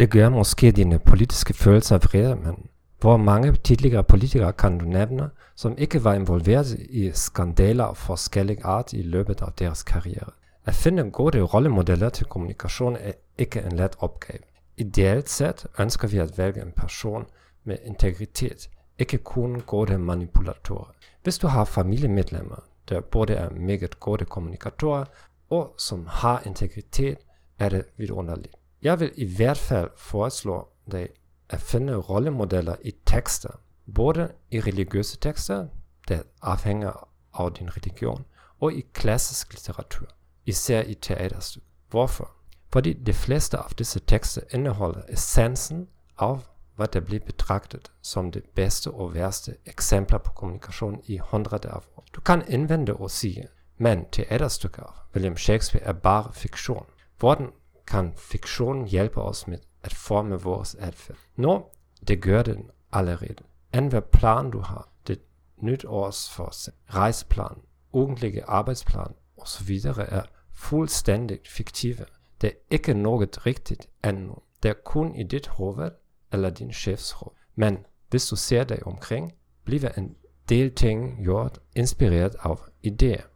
Det gør måske dine politiske følelser vrede, men hvor mange tidligere politikere kan du nævne, som ikke var involvert i skandaler av forskellig art i løbet af deres karriere? At finde gode rollemodeller til kommunikation er ikke en let opgave. Ideelt set ønsker vi at vælge en person med integritet, ikke kun gode manipulatorer. Hvis du har familiemedlemmer der både er meget gode kommunikatorer og som har integritet, er det vidunderligt. Jeg vil i hvert fall foreslå deg å finne rollemodeller i tekster, både i religiøse tekster, det avhenger av din religion, og i klassisk litteratur, især i teaterstykker. Hvorfor? Fordi de fleste av disse tekster inneholder essensen av hva det blir betraktet som det beste og verste eksempler på kommunikasjon i hundreder av år. Du kan innvende og si men teaterstykker av William Shakespeare er bare fiksjon. Hvordan kan fiksjonen hjelpe oss med å forme vår atferd? Nå, det gjør den allerede. Enhver plan du har, det nyttårsforsett, reiseplan, ukentlige arbeidsplan osv. er fullstendig fiktive. Det er ikke noe riktig ennå. Det er kun i ditt hode eller din sjefs hode. Men hvis du ser deg omkring, blir en del ting gjort inspirert av ideer.